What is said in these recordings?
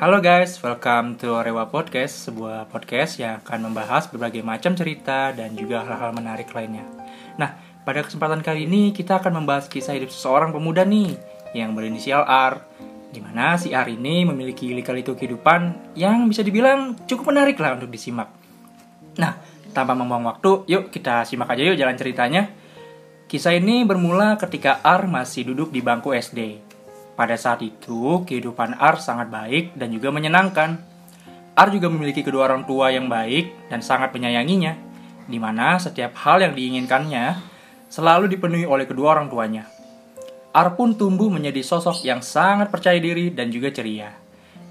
Halo guys, welcome to Orewa Podcast, sebuah podcast yang akan membahas berbagai macam cerita dan juga hal-hal menarik lainnya. Nah, pada kesempatan kali ini kita akan membahas kisah hidup seseorang pemuda nih yang berinisial R. Di mana si R ini memiliki lika-liku kehidupan yang bisa dibilang cukup menarik lah untuk disimak. Nah, tanpa membuang waktu, yuk kita simak aja yuk jalan ceritanya. Kisah ini bermula ketika R masih duduk di bangku SD. Pada saat itu, kehidupan R sangat baik dan juga menyenangkan. R juga memiliki kedua orang tua yang baik dan sangat menyayanginya, di mana setiap hal yang diinginkannya selalu dipenuhi oleh kedua orang tuanya. R pun tumbuh menjadi sosok yang sangat percaya diri dan juga ceria.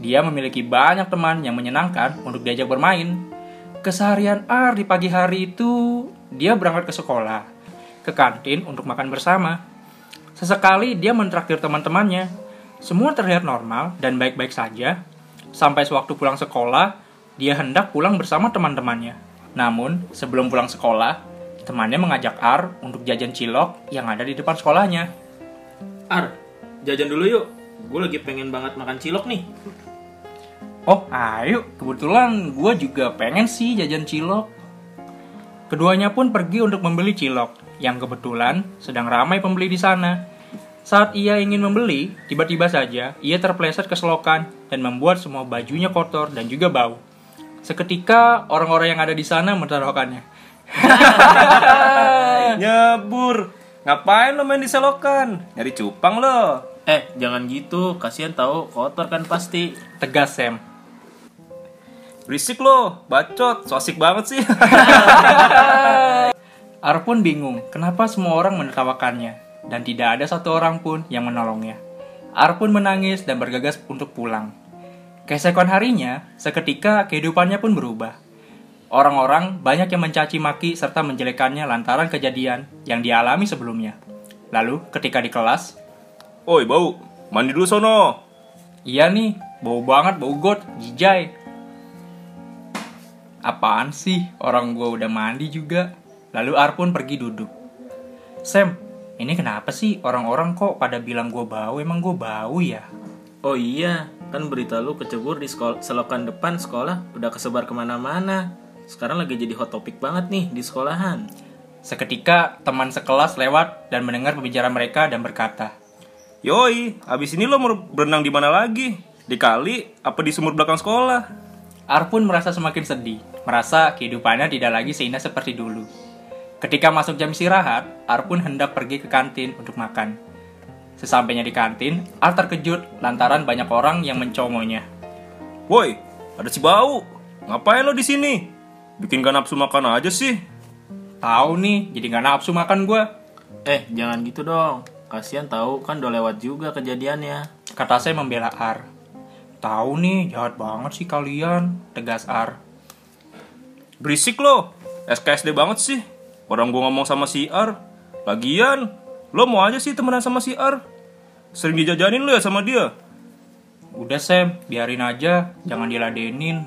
Dia memiliki banyak teman yang menyenangkan untuk diajak bermain. Keseharian R di pagi hari itu, dia berangkat ke sekolah, ke kantin untuk makan bersama. Sesekali dia mentraktir teman-temannya. Semua terlihat normal dan baik-baik saja. Sampai sewaktu pulang sekolah, dia hendak pulang bersama teman-temannya. Namun, sebelum pulang sekolah, temannya mengajak Ar untuk jajan cilok yang ada di depan sekolahnya. Ar, jajan dulu yuk. Gue lagi pengen banget makan cilok nih. Oh, ayo. Kebetulan gue juga pengen sih jajan cilok. Keduanya pun pergi untuk membeli cilok yang kebetulan sedang ramai pembeli di sana. Saat ia ingin membeli, tiba-tiba saja ia terpleset ke selokan dan membuat semua bajunya kotor dan juga bau. Seketika orang-orang yang ada di sana menaruhkannya. Nyebur. Ngapain lo main di selokan? Nyari cupang lo. Eh, jangan gitu. Kasihan tahu kotor kan pasti. Tegas Sam. Berisik lo, bacot. So asik banget sih. Ar pun bingung kenapa semua orang menertawakannya dan tidak ada satu orang pun yang menolongnya. Ar pun menangis dan bergegas untuk pulang. Keesokan harinya, seketika kehidupannya pun berubah. Orang-orang banyak yang mencaci maki serta menjelekannya lantaran kejadian yang dialami sebelumnya. Lalu, ketika di kelas, Oi, bau. Mandi dulu sono. iya nih, bau banget, bau got, jijai. Apaan sih, orang gua udah mandi juga. Lalu Ar pun pergi duduk. Sam, ini kenapa sih orang-orang kok pada bilang gue bau? Emang gue bau ya? Oh iya, kan berita lu kecebur di sekolah, selokan depan sekolah udah kesebar ke mana-mana. Sekarang lagi jadi hot topic banget nih di sekolahan. Seketika teman sekelas lewat dan mendengar pembicaraan mereka dan berkata, Yoi, abis ini lo mau berenang di mana lagi? Di kali apa di sumur belakang sekolah? Ar pun merasa semakin sedih, merasa kehidupannya tidak lagi seindah seperti dulu. Ketika masuk jam istirahat, Ar pun hendak pergi ke kantin untuk makan. Sesampainya di kantin, Ar terkejut lantaran banyak orang yang mencomonya. Woi, ada si bau. Ngapain lo di sini? Bikin gak nafsu makan aja sih. Tahu nih, jadi nggak nafsu makan gue. Eh, jangan gitu dong. Kasihan tahu kan udah lewat juga kejadiannya. Kata saya membela Ar. Tahu nih, jahat banget sih kalian, tegas Ar. Berisik lo. SKSD banget sih. Orang gua ngomong sama si R. Lagian, lo mau aja sih temenan sama si R. Sering dijajanin lo ya sama dia. Udah Sam, biarin aja, jangan diladenin.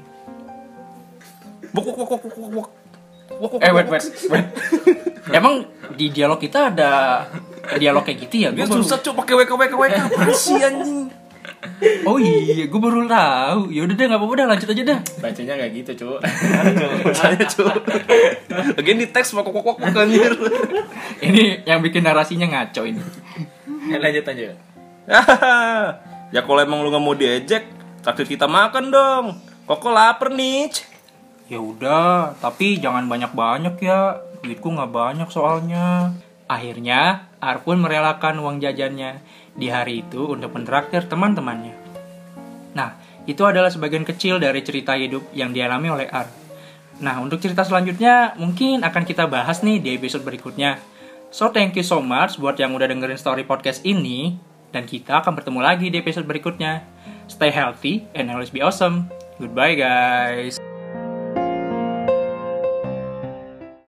Wok wok wok wok wok Eh wait wait wait. Emang di dialog kita ada dialog kayak gitu ya? Baru- susah cuk pakai WK WK WK. Apaan sih anjing? Oh iya, gue baru tahu. Ya udah deh, nggak apa-apa dah, lanjut aja dah. Bacanya nggak gitu, cu. Saya cu. Lagian di teks wok wok wok anjir. Ini yang bikin narasinya ngaco ini. Lanjut aja. ya kalau emang lu nggak mau diejek, traktir kita makan dong. Koko lapar nih. Ya udah, tapi jangan banyak-banyak ya. Duitku nggak banyak soalnya. Akhirnya, Ar pun merelakan uang jajannya di hari itu untuk mentraktir teman-temannya. Nah, itu adalah sebagian kecil dari cerita hidup yang dialami oleh Ar. Nah, untuk cerita selanjutnya mungkin akan kita bahas nih di episode berikutnya. So, thank you so much buat yang udah dengerin story podcast ini. Dan kita akan bertemu lagi di episode berikutnya. Stay healthy and always be awesome. Goodbye guys.